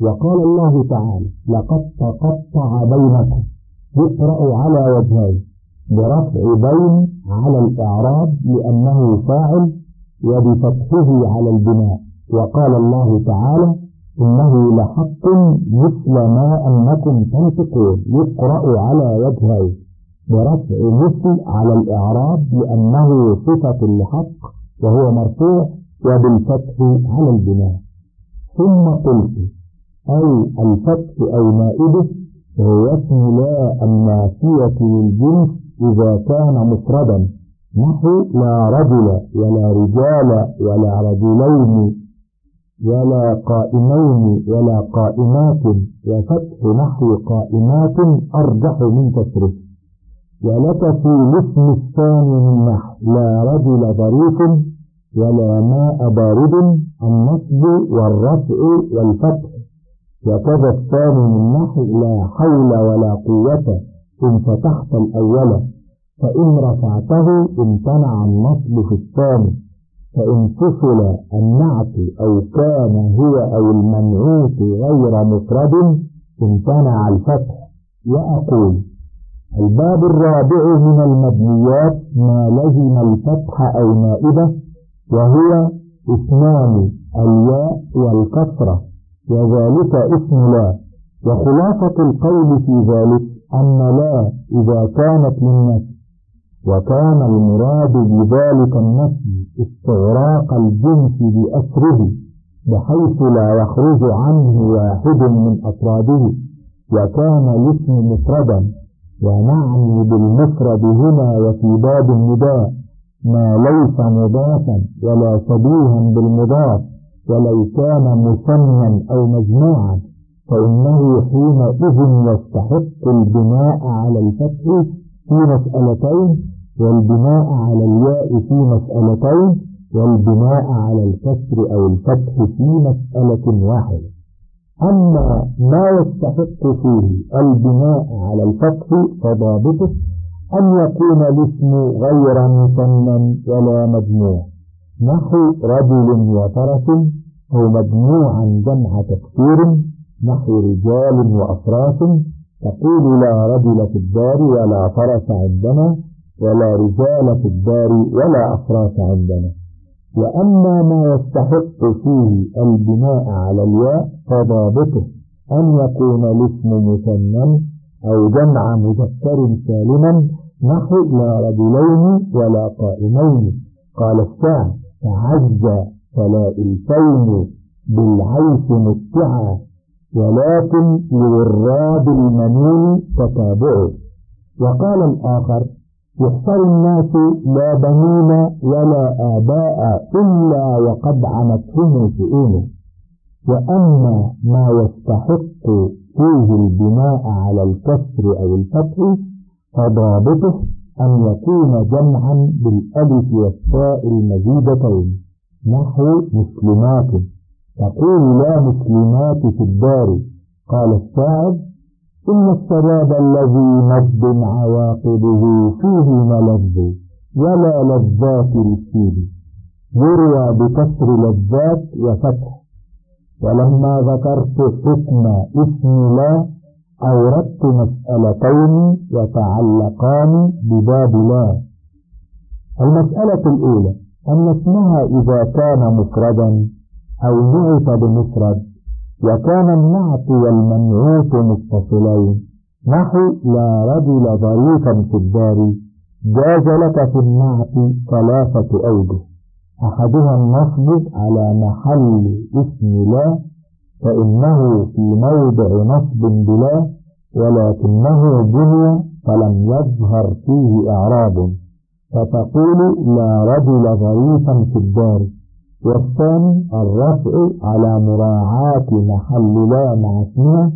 وقال الله تعالى لقد تقطع بينكم يقرأ على وجهين برفع بين على الإعراب لأنه فاعل وبفتحه على البناء. وقال الله تعالى إنه لحق مثل ما أنكم تنطقون يقرأ على وجهين برفع مثل على الإعراب لأنه صفة لحق وهو مرفوع وبالفتح على البناء. ثم قلت أي الفتح أو نائبه هو اسم لا النافية للجنس إذا كان مفردا. نحو لا رجل ولا رجال ولا رجلين ولا قائمين ولا قائمات وفتح نحو قائمات أرجح من كسره. ولك في الاسم الثاني من نحو لا رجل ظريف ولا ماء بارد النصب والرفع والفتح. وكذا الثاني من نحو لا حول ولا قوة إن فتحت الأول فإن رفعته امتنع النصب في الثاني فإن فصل النعت أو كان هو أو المنعوت غير مفرد امتنع الفتح. وأقول الباب الرابع من المبنيات ما لزم الفتح أو نائبة وهو إثنان الياء والكسرة. وذلك اسم لا. وخلاصة القول في ذلك أن لا إذا كانت للنفس وكان المراد بذلك النفي استغراق الجنس بأسره بحيث لا يخرج عنه واحد من أفراده وكان الاسم مفردا ونعني بالمفرد هنا وفي باب النداء ما ليس مضافا ولا شبيها بالمضاف. ولو كان مثنى أو مجموعا فإنه حينئذ يستحق البناء على الفتح في مسألتين والبناء على الياء في مسألتين والبناء على الكسر أو الفتح في مسألة واحدة. أما ما يستحق فيه البناء على الفتح فضابطه أن يكون الاسم غير مثنى ولا مجموع. نحو رجل وفرس أو مجموعا جمع تكثير نحو رجال وأفراس تقول لا رجل في الدار ولا فرس عندنا ولا رجال في الدار ولا أفراس عندنا. وأما ما يستحق فيه البناء على الياء فضابطه أن يكون الاسم مثنى أو جمع مذكر سالما نحو لا رجلين ولا قائمين. قال الشاعر تعز فلا الفين بالعيش متعا ولكن لوراد المنون تتابعه. وقال الآخر يحشر الناس لا بنين ولا آباء إلا وقد عنتهم شؤونه وأما ما يستحق فيه البناء على الكسر أو الفتح فضابطه أن يكون جمعا بالألف والتاء المزيدتين نحو مسلمات. تقول لا مسلمات في الدار. قال الشاعر إن الشباب الذي نبض عواقبه فيه ملذ ولا لذات للسيد. يروى بكسر لذات وفتح. ولما ذكرت حكم اسم لا أوردت مسألتين يتعلقان بباب لا المسألة الأولى أن اسمها إذا كان مفردا أو نعت بمفرد وكان النعت والمنعوت متصلين. نحو لا رجل ظريفا في الدار جاز لك في النعت ثلاثة أوجه. أحدها النصب على محل اسم لا فإنه في موضع نصب بلا. ولكنه بني فلم يظهر فيه إعراب. فتقول لا رجل ظريفا في الدار. والثاني الرفع على مراعاة محل لا مع اسمها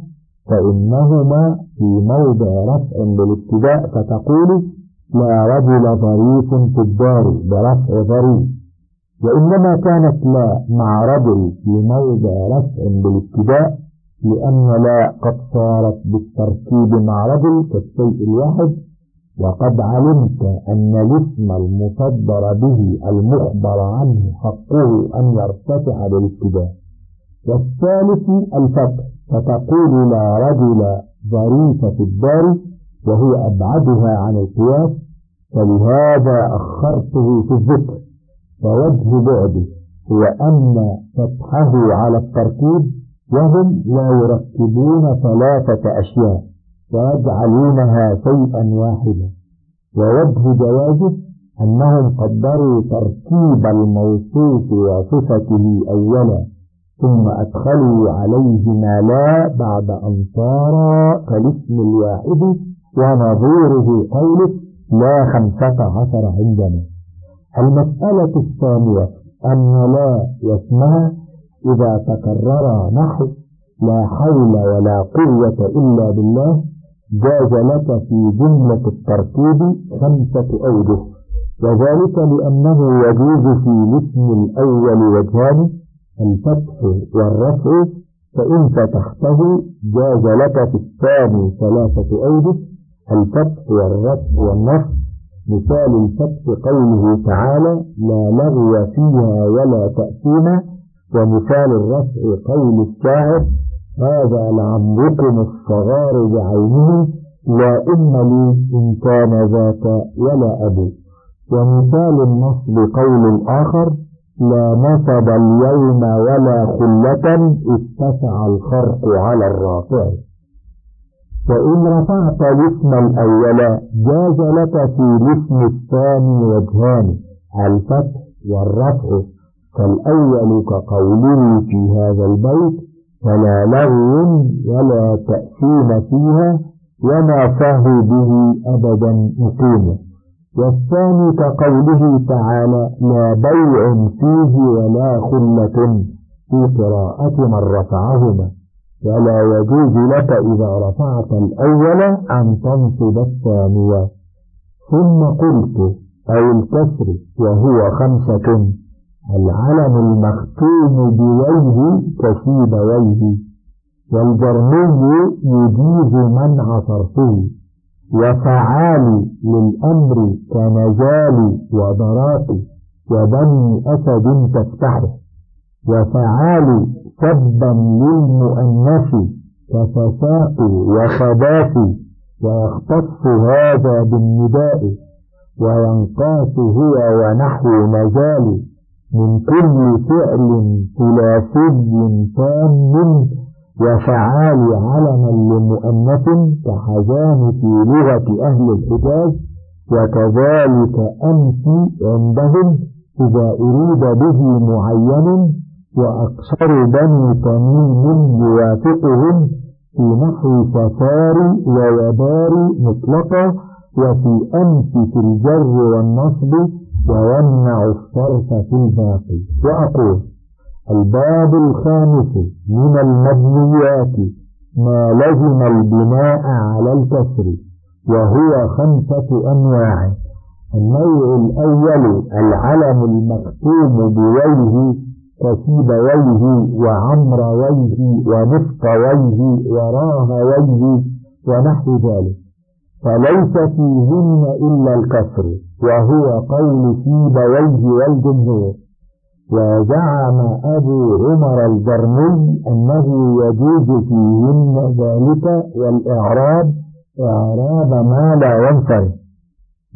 فإنهما في موضع رفع بالابتداء فتقول لا رجل ظريف في الدار برفع ظريف وإنما كانت لا مع رجل في موضع رفع بالابتداء لأن لا قد صارت بالتركيب مع رجل كالشيء الواحد وقد علمت أن الاسم المصدر به المخبر عنه حقه أن يرتفع بالابتداء والثالث الفتح فتقول لا رجل ظريف في الدار وهو أبعدها عن القياس فلهذا أخرته في الذكر. ووجه بعده هو أن فتحه على التركيب وهم لا يركبون ثلاثة أشياء ويجعلونها شيئا واحدا ووجه جوازه أنهم قدروا تركيب الموصوف وصفته أولا ثم أدخلوا عليه ما لا بعد أن صار كالاسم الواحد ونظيره قوله لا خمسة عشر عندنا. المسألة الثانية أن لا واسمها إذا تكرر نحو لا حول ولا قوة إلا بالله جاز لك في جملة التركيب خمسة أوجه. وذلك لأنه يجوز في الاسم الأول وجهان الفتح والرفع فإن فتحته جاز لك في الثاني ثلاثة أوجه الفتح والرفع والنصب. مثال الفتح قوله تعالى لا لغو فيها ولا تأثيما ومثال الرفع قول الشاعر هذا لعمركم الصغار بعينه لا أم لي إن كان ذاك ولا أبو. ومثال النصب قول الآخر لا نصب اليوم ولا خلة اتسع الخرق على الرافع. فإن رفعت الاسم الأول جاز لك في الاسم الثاني وجهان الفتح والرفع. فالأول كقوله في هذا البيت فلا لغو ولا تأثيم فيها وما فاه به أبدا مقيم. والثاني كقوله تعالى لا بيع فيه ولا خلة في قراءة من رفعهما ولا يجوز لك إذا رفعت الأول أن تنصب الثانية ثم قلت أو الكسر وهو خمسة العلم المختوم بوجه كشيب وجه والجرمي يجيز منع صرفه. وفعال للأمر كنجال وضراط وبني أسد تفتحه. وفعال سبا للمؤنث كفساق وخباث ويختص هذا بالنداء وينقاس هو ونحو مجال من كل فعل ثلاثي تام وفعال علما لمؤنث كحزان في لغة أهل الحجاز وكذلك أمس عندهم إذا أريد به معين وأكثر بني تميم يوافقهم في نحو سفار ووبار مطلقة وفي أمس في الجر والنصب ويمنع الصرف في الباقي وأقول الباب الخامس من المبنيات ما لزم البناء على الكسر وهو خمسة أنواع. النوع الأول العلم المكتوم بوجه كسيب وجه وعمر وجه ونفق وجه وراه وجه ونحو ذلك. فليس فيهن إلا الكسر. وهو قول سيب وجه والجمهور. وزعم أبو عمر الجرمي أنه يجوز فيهن ذلك والإعراب إعراب ما لا ينفرد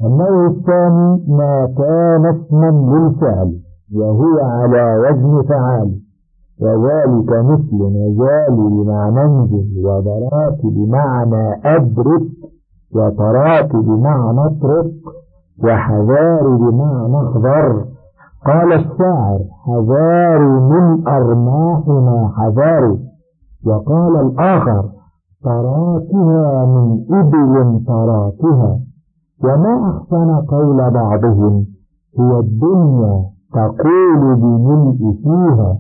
النوع الثاني ما كان اسما للفعل وهو على وزن فعال. وذلك مثل نزال بمعنى انزل وضرات بمعنى أدرك وطرات بمعنى أترك. وحذار بمعنى اخضر قال الشاعر حذار من أرماحنا حذار. وقال الآخر طراتها من إبل طراتها. وما أحسن قول بعضهم هي الدنيا تقول بملء فيها.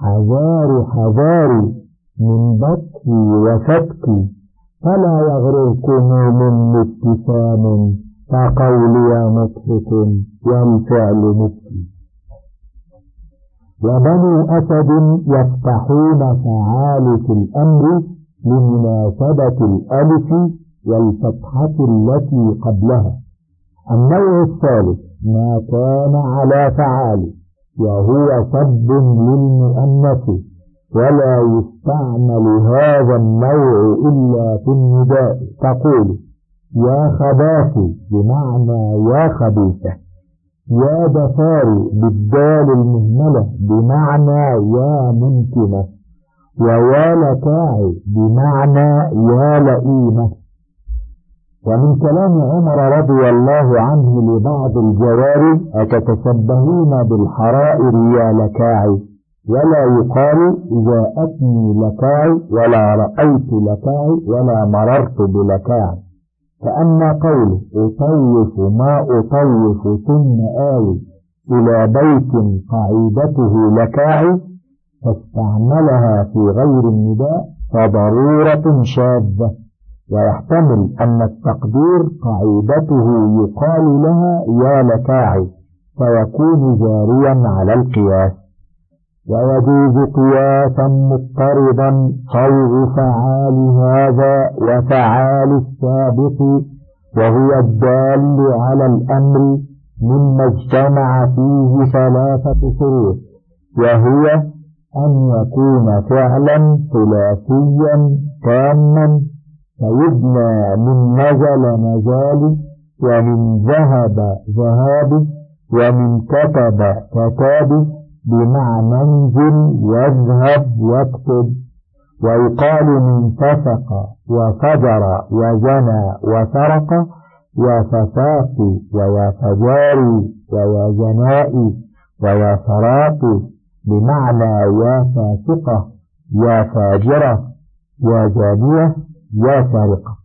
حذار حذار من بطي وفتكي. فلا يغرركم من ابتسام كقولي مضحك والفعل مبكي وبنو أسد يفتحون فعال في الأمر لمناسبة الألف والفتحة التي قبلها. النوع الثالث ما كان على فعال وهو صب للمؤنث. ولا يستعمل هذا النوع إلا في النداء. تقول يا خباثي بمعنى يا خبيثة يا دفاري بالدال المهملة بمعنى يا ممكنة ويا لكاعي بمعنى يا لئيمة. ومن كلام عمر رضي الله عنه لبعض الجواري أتتشبهون بالحرائر يا لكاعي ولا يقال جاءتني لكاعي ولا رأيت لكاعي ولا مررت بلكاعي فأما قوله أطوف ما أطوف ثم آوي إلى بيت قاعدته لكاعي فاستعملها في غير النداء فضرورة شاذة. ويحتمل أن التقدير قاعدته يقال لها يا لكاعي فيكون جاريا على القياس. ويجوز قياسا مضطردا صوغ فعال هذا وفعال السابق وهو الدال على الأمر مما اجتمع فيه ثلاثة شروط وهي أن يكون فعلا ثلاثيا تاما فيبنى من نزل نزال ومن ذهب ذهاب ومن كتب كتاب بمعنى انزل واذهب واكتب ويقال من فسق وفجر وزنى وسرق يا ويا فجاري ويا جنائي ويا سراقي بمعنى يا فاسقة يا فاجرة يا زانية يا سارقة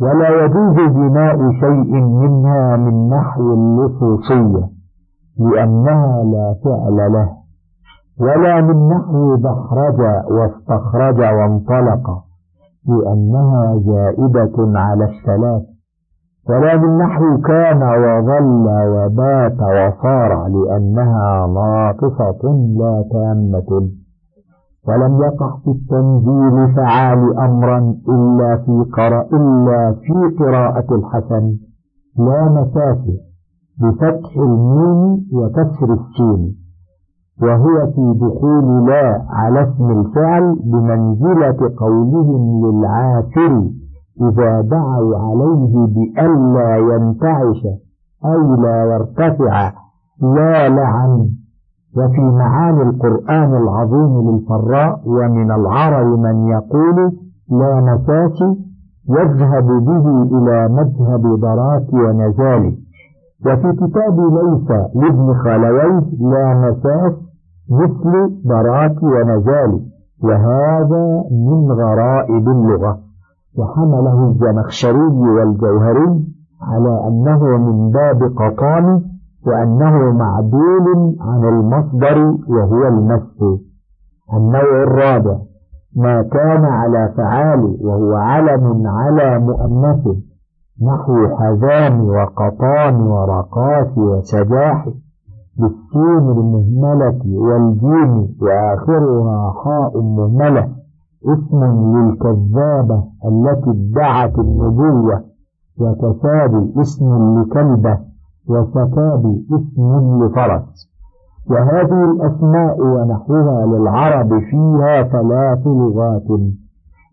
ولا يجوز بناء شيء منها من نحو اللصوصية. لأنها لا فعل له ولا من نحو بحرج واستخرج وانطلق لأنها زائدة على الثلاث ولا من نحو كان وظل وبات وصار لأنها ناقصة لا تامة ولم يقع في التنزيل فعال أمرا إلا في قراءة إلا في قراءة الحسن لا مسافه بفتح الميم وكسر السين وهو في دخول لا على اسم الفعل بمنزلة قولهم للعاشر إذا دعوا عليه بألا ينتعش أو لا يرتفع لا لعن. وفي معاني القرآن العظيم للفراء ومن العرب من يقول لا مساس يذهب به إلى مذهب ضراك ونزال وفي كتاب ليس لابن خالويه لا مساس مثل ضراك ونزال وهذا من غرائب اللغة. وحمله الزمخشري والجوهري على أنه من باب قطان وأنه معدول عن المصدر وهو المس. النوع الرابع ما كان على فعال وهو علم على مؤنث نحو حزام وقطان ورقاس وسجاح بالسين المهملة والجيم وآخرها حاء مهملة اسم للكذابة التي ادعت النبوة وكساب اسم لكلبة وسكاب اسم لفرس. وهذه الأسماء ونحوها للعرب فيها ثلاث لغات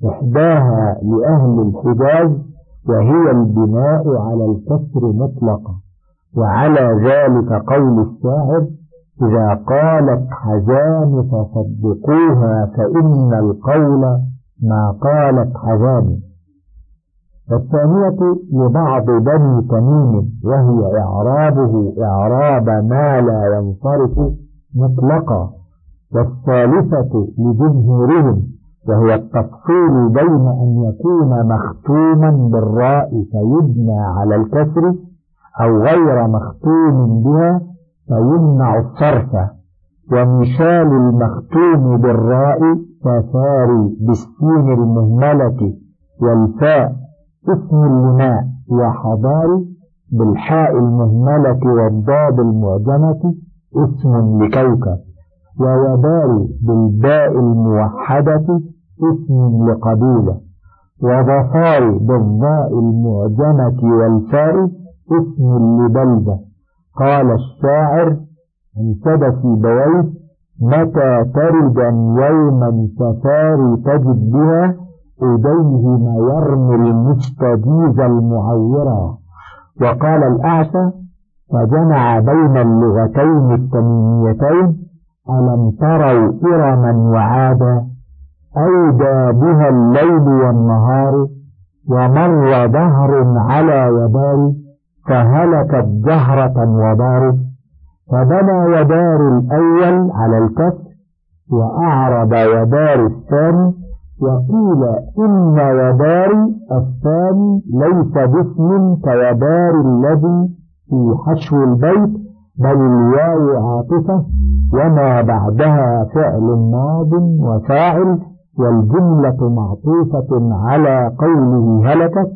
إحداها لأهل الحجاز وهي البناء على الكسر مطلقا. وعلى ذلك قول الشاعر إذا قالت حزان فصدقوها فإن القول ما قالت حزان. والثانية لبعض بني تميم وهي إعرابه إعراب ما لا ينصرف مطلقا. والثالثة لجمهورهم وهي التفصيل بين أن يكون مختوما بالراء فيبنى على الكسر أو غير مختوم بها فيمنع الصرف. ومثال المختوم بالراء كفاري بالسين المهملة والفاء اسم الماء وحضاري بالحاء المهملة والضاد المعجمة اسم لكوكب. ووباري بالباء الموحدة اسم لقبيلة وظفاري بالضاء المعجمة والفاء اسم لبلدة. قال الشاعر انتبه في بويت متى تردا يوما سفاري تجد بها إليه ما يرمي المستجيز المعورا وقال الأعشى فجمع بين اللغتين التميميتين ألم تروا إرما وعادا؟ أودى بها الليل والنهار ومر دهر على يدار فهلكت جهرة ودار فبنى يدار الأول على الكسر وأعرض يدار الثاني وقيل إن يدار الثاني ليس باسم كيدار الذي في حشو البيت بل الواو عاطفة وما بعدها فعل ماض وفاعل والجملة معطوفة على قوله هلكت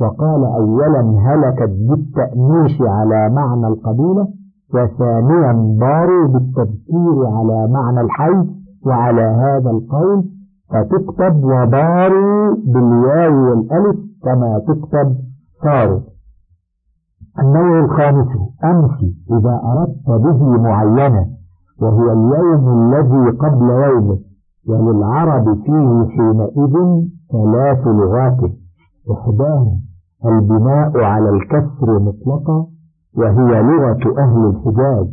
وقال أولا هلكت بالتأنيش على معنى القبيلة وثانيا ضاروا بالتذكير على معنى الحي وعلى هذا القول فتكتب وضاروا بالواو والألف كما تكتب صاروا النوع الخامس أمس إذا أردت به معينة وهو اليوم الذي قبل يومه. وللعرب فيه حينئذ ثلاث لغات. إحداها البناء على الكسر مطلقا وهي لغة أهل الحجاز.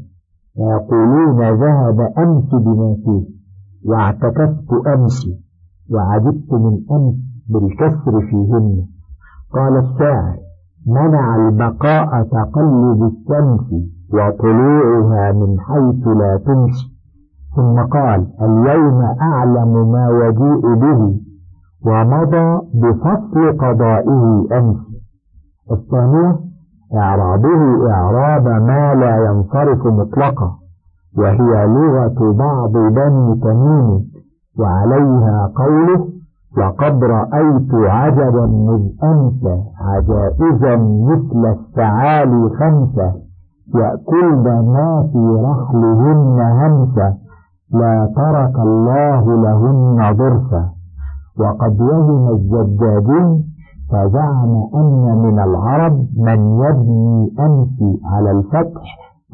فيقولون ذهب أمس بما فيه واعتكفت أمس وعجبت من أمس بالكسر فيهن. قال الشاعر منع البقاء تقلب الشمس وطلوعها من حيث لا تمشي ثم قال اليوم أعلم ما يجيء به ومضى بفصل قضائه أمس. الثانية إعرابه إعراب ما لا ينصرف مطلقا وهي لغة بعض بني تميم وعليها قوله وقد رأيت عجبا مذ أمس عجائزا مثل السعالي خمسة يأكلن ما في رحلهن همسة. لا ترك الله لهن ضرسا وقد وهم الزجاجين فزعم أن من العرب من يبني أمس على الفتح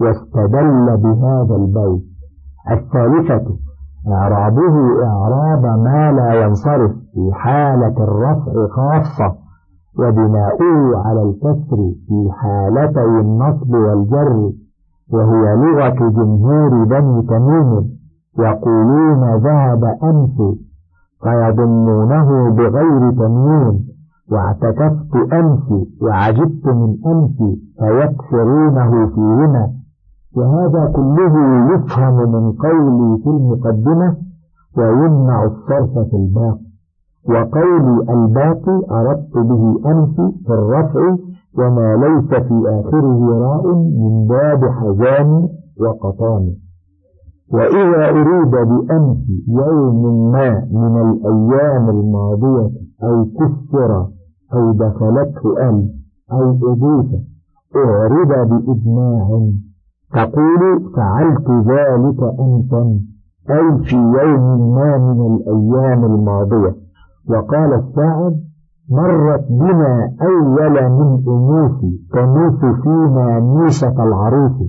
واستدل بهذا البيت. الثالثة إعرابه إعراب ما لا ينصرف في حالة الرفع خاصة وبناؤه على الكسر في حالتي النصب والجر وهي لغة جمهور بني تميم. يقولون ذهب أمس فيظنونه بغير تمييز واعتكفت أمس وعجبت من أمس فيكسرونه فيهما وهذا كله يفهم من قولي في المقدمة ويمنع الصرف في الباقي وقولي الباقي أردت به أمس في الرفع وما ليس في آخره راء من باب حزان وقطان وإذا أريد بأمس يوم ما من الأيام الماضية أو كسر أو دخلته أل أو أضيف أعرب بإجماع تقول فعلت ذلك أمسا أي في يوم ما من الأيام الماضية. وقال الشاعر مرت بنا أول من أنوف تنوف فينا نيشة العروس.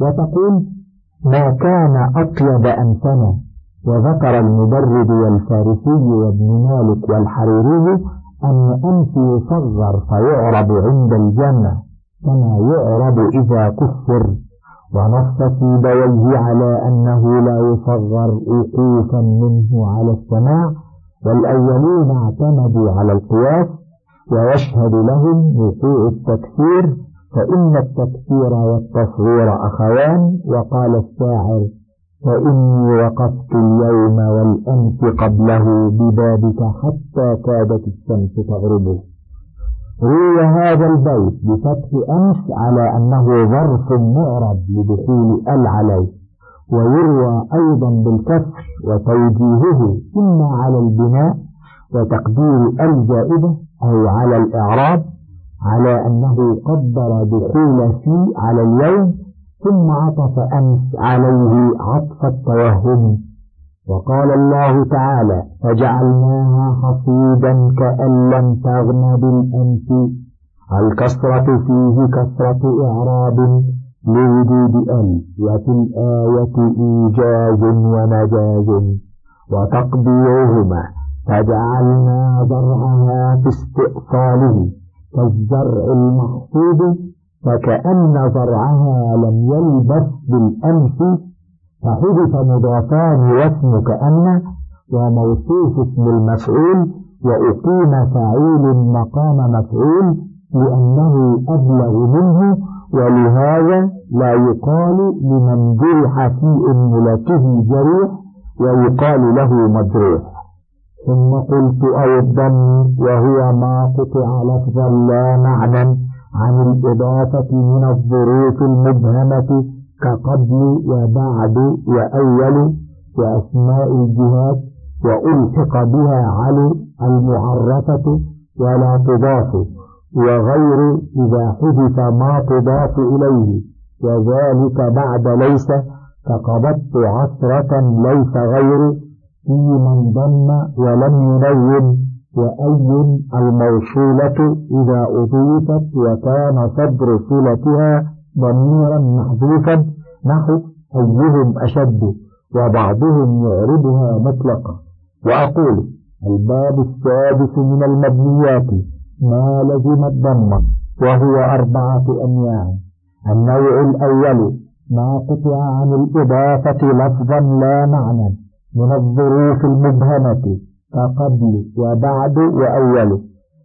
وتقول ما كان أطيب أمسنا وذكر المبرد والفارسي وابن مالك والحريري أن أمس يصغر فيعرب عند الجنة كما يعرب إذا كفر. ونص في بويه على أنه لا يصغر وقوفا منه على السماع والأولون اعتمدوا على القياس ويشهد لهم وقوع التكفير فإن التكفير والتصغير أخوان وقال الشاعر فإني وقفت اليوم والأمس قبله ببابك حتى كادت الشمس تغرب روي هذا البيت بفتح أمس على أنه ظرف معرب لدخول ال عليه ويروى أيضا بالكسر وتوجيهه إما على البناء وتقدير الزائدة أو على الإعراب على أنه قدر دخول في على اليوم ثم عطف أمس عليه عطف التوهم. وقال الله تعالى فجعلناها حصيدا كأن لم تغن بالأمس. الكسرة فيه كسرة إعراب لوجود ال وفي الآية إيجاز ومجاز. وتقديرهما فجعلنا زرعها في استئصاله. كالزرع المحصود فكأن زرعها لم يلبث بالأمس فحدث مضافان واسم كأن وموصوف اسم المفعول وأقيم فعيل مقام مفعول لأنه أبلغ منه ولهذا لا يقال لمن جرح في أملته جريح ويقال له مجروح. ثم قلت أو الضم وهو ما قطع لفظا لا معنى عن الإضافة من الظروف المبهمة كقبل وبعد وأول وأسماء الجهات وألحق بها علي المعرفة ولا تضاف وغير إذا حدث ما تضاف إليه وذلك بعد ليس فقبضت عصرة ليس غير في من ضم ولم ينون وأي الموصولة إذا أضيفت وكان صدر صلتها ضميرا محذوفا نحو أيهم أشد وبعضهم يعربها مطلقا. وأقول الباب السادس من المبنيات ما لزم الضمة وهو أربعة أنواع النوع الأول ما قطع عن الإضافة لفظا لا معنى. من الظروف المبهمة كقبل وبعد وأول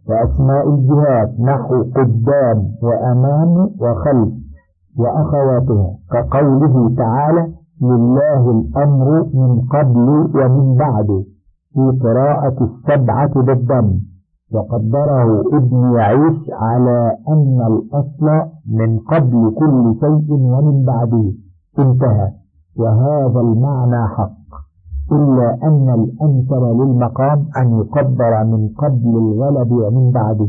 وأسماء الجهات نحو قدام وأمام وخلف وأخواتها كقوله تعالى لله الأمر من قبل ومن بعد في قراءة السبعة بالضم وقدره ابن يعيش على أن الأصل من قبل كل شيء ومن بعده انتهى. وهذا المعنى حق. إلا أن الأمثل للمقام أن يقدر من قبل الغلب ومن بعده.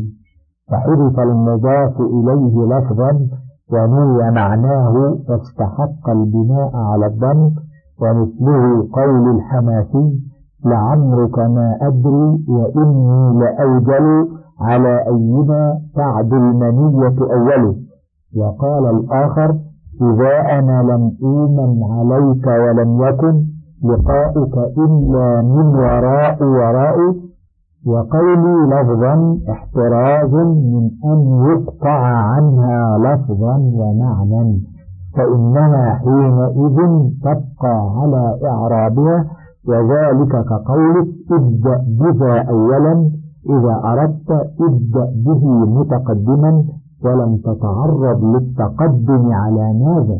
فحذف المضاف إليه لفظا ونوي معناه فاستحق البناء على الضم ومثله قول الحماسي لعمرك ما أدري وإني لأوجل على أينا تعد المنية أوله. وقال الآخر إذا أنا لم أومن عليك ولم يكن لقاؤك إلا من وراء وراء وقولي لفظا احتراز من أن يقطع عنها لفظا ومعنى فإنها حينئذ تبقى على إعرابها وذلك كقولك ابدأ بذا أولا إذا أردت ابدأ به متقدما ولم تتعرض للتقدم على ماذا؟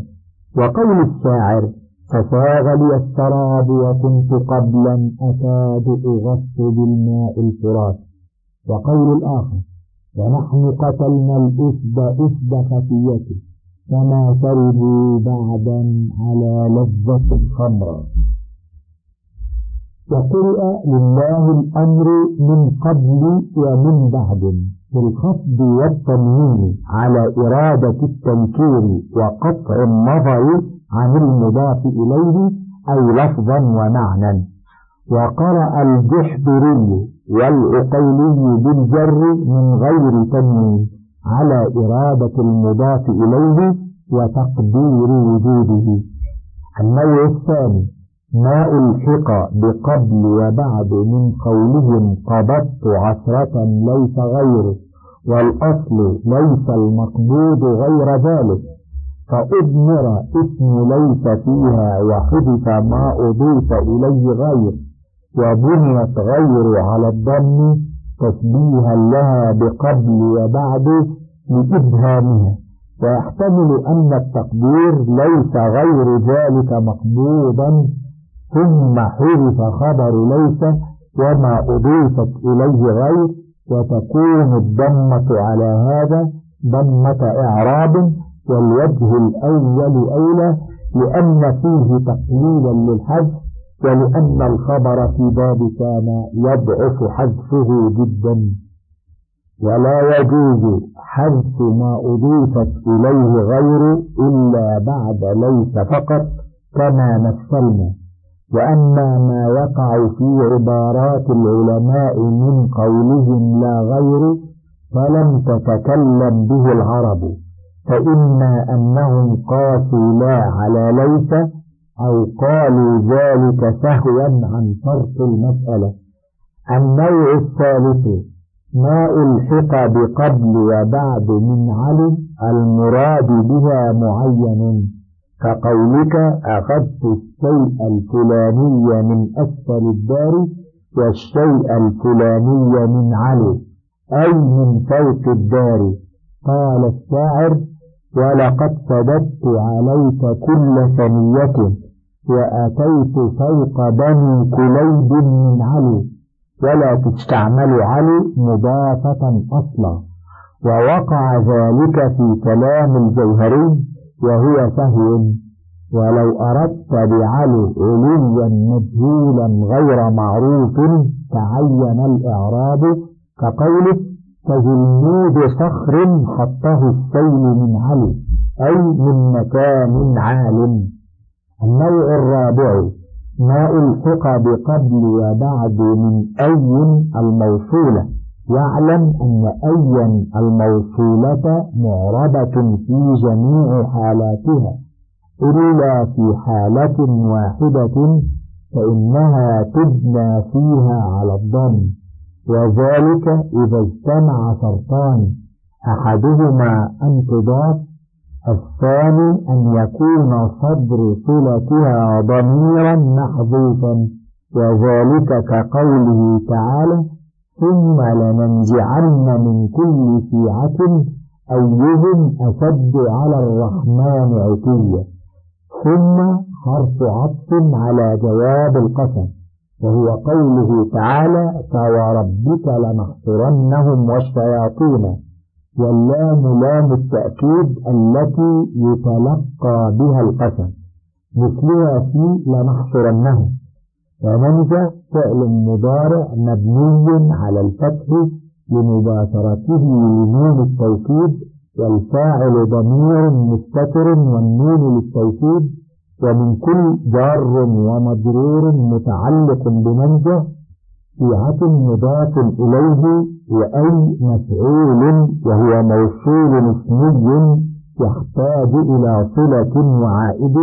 وقول الشاعر فساغ لي السراب وكنت قبلا أكاد أغص بالماء الفرات. وقول الآخر ونحن قتلنا الأسد أسد خفيته فما شربوا بعدا على لذة الخمر وقرئ لله الأمر من قبل ومن بعد بالخفض والتنوين على إرادة التنكير وقطع النظر عن المضاف إليه أي لفظا ومعنى وقرأ الجحدري والعقيلي بالجر من غير تنوين على إرادة المضاف إليه وتقدير وجوده. النوع الثاني ما ألحق بقبل وبعد من قولهم قبضت عشرة ليس غيره والأصل ليس المقبوض غير ذلك. فأضمر اسم ليس فيها وحدث ما أضيف إليه غير وبنيت غير على الضم تشبيها لها بقبل وبعد لإبهامها. ويحتمل أن التقدير ليس غير ذلك مقبوضا ثم حذف خبر ليس وما أضيفت إليه غير وتكون الضمة على هذا ضمة إعراب والوجه الأول أولى لأن فيه تقليلا للحذف ولأن الخبر في باب كان يضعف حذفه جدا. ولا يجوز حذف ما أضيفت إليه غير إلا بعد ليس فقط كما مثلنا. وأما ما يقع في عبارات العلماء من قولهم لا غير فلم تتكلم به العرب. فإما أنهم قاسوا لا على ليس أو قالوا ذلك سهوا عن فرق المسألة. النوع الثالث ما ألحق بقبل وبعد من علم المراد بها معين. كقولك أخذت الشيء الفلاني من أسفل الدار والشيء الفلاني من علي أي من فوق الدار. قال الشاعر ولقد سددت عليك كل ثنية وأتيت فوق بني كليب من علي ولا تستعمل علي مضافة أصلا ووقع ذلك في كلام الجوهري وهو سهو ولو أردت بعلي علوا مجهولا غير معروف تعين الإعراب كقوله كجلمود صخر خطه السيل من علي أي من مكان عال. النوع الرابع ما ألحق بقبل وبعد من أي الموصولة واعلم أن أيا الموصولة معربة في جميع حالاتها. إلا في حالة واحدة فإنها تبنى فيها على الضم. وذلك إذا اجتمع شرطان. أحدهما أن تضاف الثاني أن يكون صدر صلتها ضميرا محذوفا وذلك كقوله تعالى ثم لننزعن من كل شيعة أيهم أشد على الرحمن عتيا ثم حرف عطف على جواب القسم. وهو قوله تعالى فوربك لنحصرنهم والشياطين واللام لام التأكيد التي يتلقى بها القسم مثلها في لنحصرنهم وننجى فعل مضارع مبني على الفتح لمباشرته لنون التوكيد والفاعل ضمير مستتر والنون للتوكيد ومن كل جار ومجرور متعلق بمنجة شيعة مضاف إليه وأي مفعول وهو موصول اسمي يحتاج إلى صلة وعائد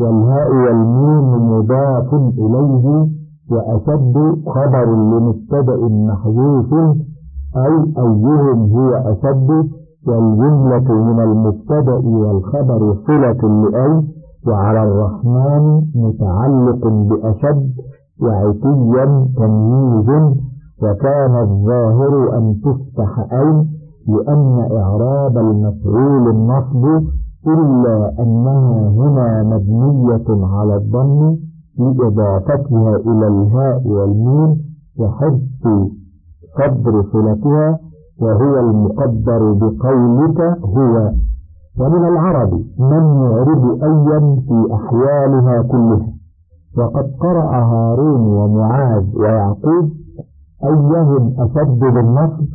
والهاء والميم مضاف إليه وأشد خبر لمبتدأ محذوف أي أيهم هو أشد والجملة من المبتدأ والخبر صلة لأي وعلى الرحمن متعلق بأشد وعتيا تمييز وكان الظاهر أن تفتح أي لأن إعراب المفعول النصب إلا أنها هنا مبنية على الضم لإضافتها إلى الهاء والميم وحذف صدر صلتها وهو المقدر بقولك هو. ومن العرب من يعرب أيا في أحوالها كلها. وقد قرأ هارون ومعاذ ويعقوب أيهم أشد بالنصب؟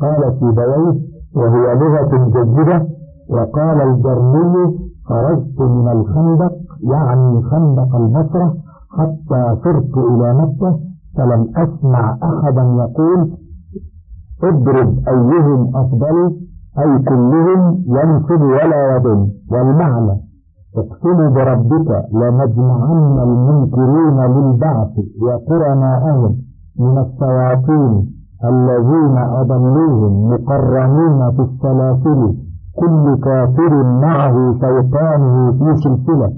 قال سيبويه وهي لغة جيدة. وقال الجرمي خرجت من الخندق يعني خندق البصرة حتى صرت إلى مكة فلم أسمع أحدا يقول اضرب أيهم أفضل أي كلهم ينصب ولا يضم والمعنى اقسم بربك لنجمعن المنكرين للبعث وقرناءهم من الشياطين الذين أضلوهم مقرنين في السلاسل. كل كافر معه شيطانه في سلسلة.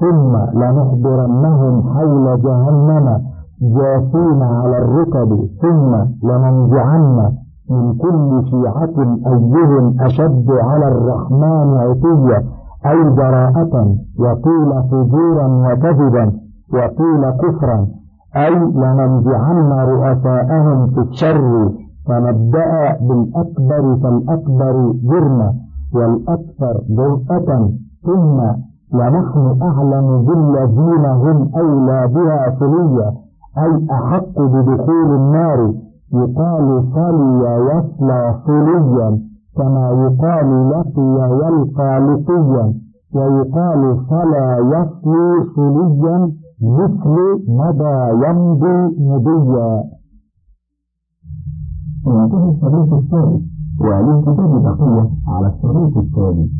ثم لنحضرنهم حول جهنم جاثين على الركب. ثم لننزعن من كل شيعة أيهم أشد على الرحمن عتيا أي جراءة وقيل فجورا وكذبا وقيل كفرا أي لننزعن رؤساءهم في الشر فنبدأ بالأكبر فالأكبر جرما والأكثر جرأة ثم لنحن أعلم بالذين هم أولى بها صليا أي أحق بدخول النار. يقال صلي يصلى صليا كما يقال لقي يلقى لقيا ويقال صلى يصلي صليا مثل مضى يمضي مضيا. وينتهي الحديث الثالث وللكتاب بقية على الشريط الثاني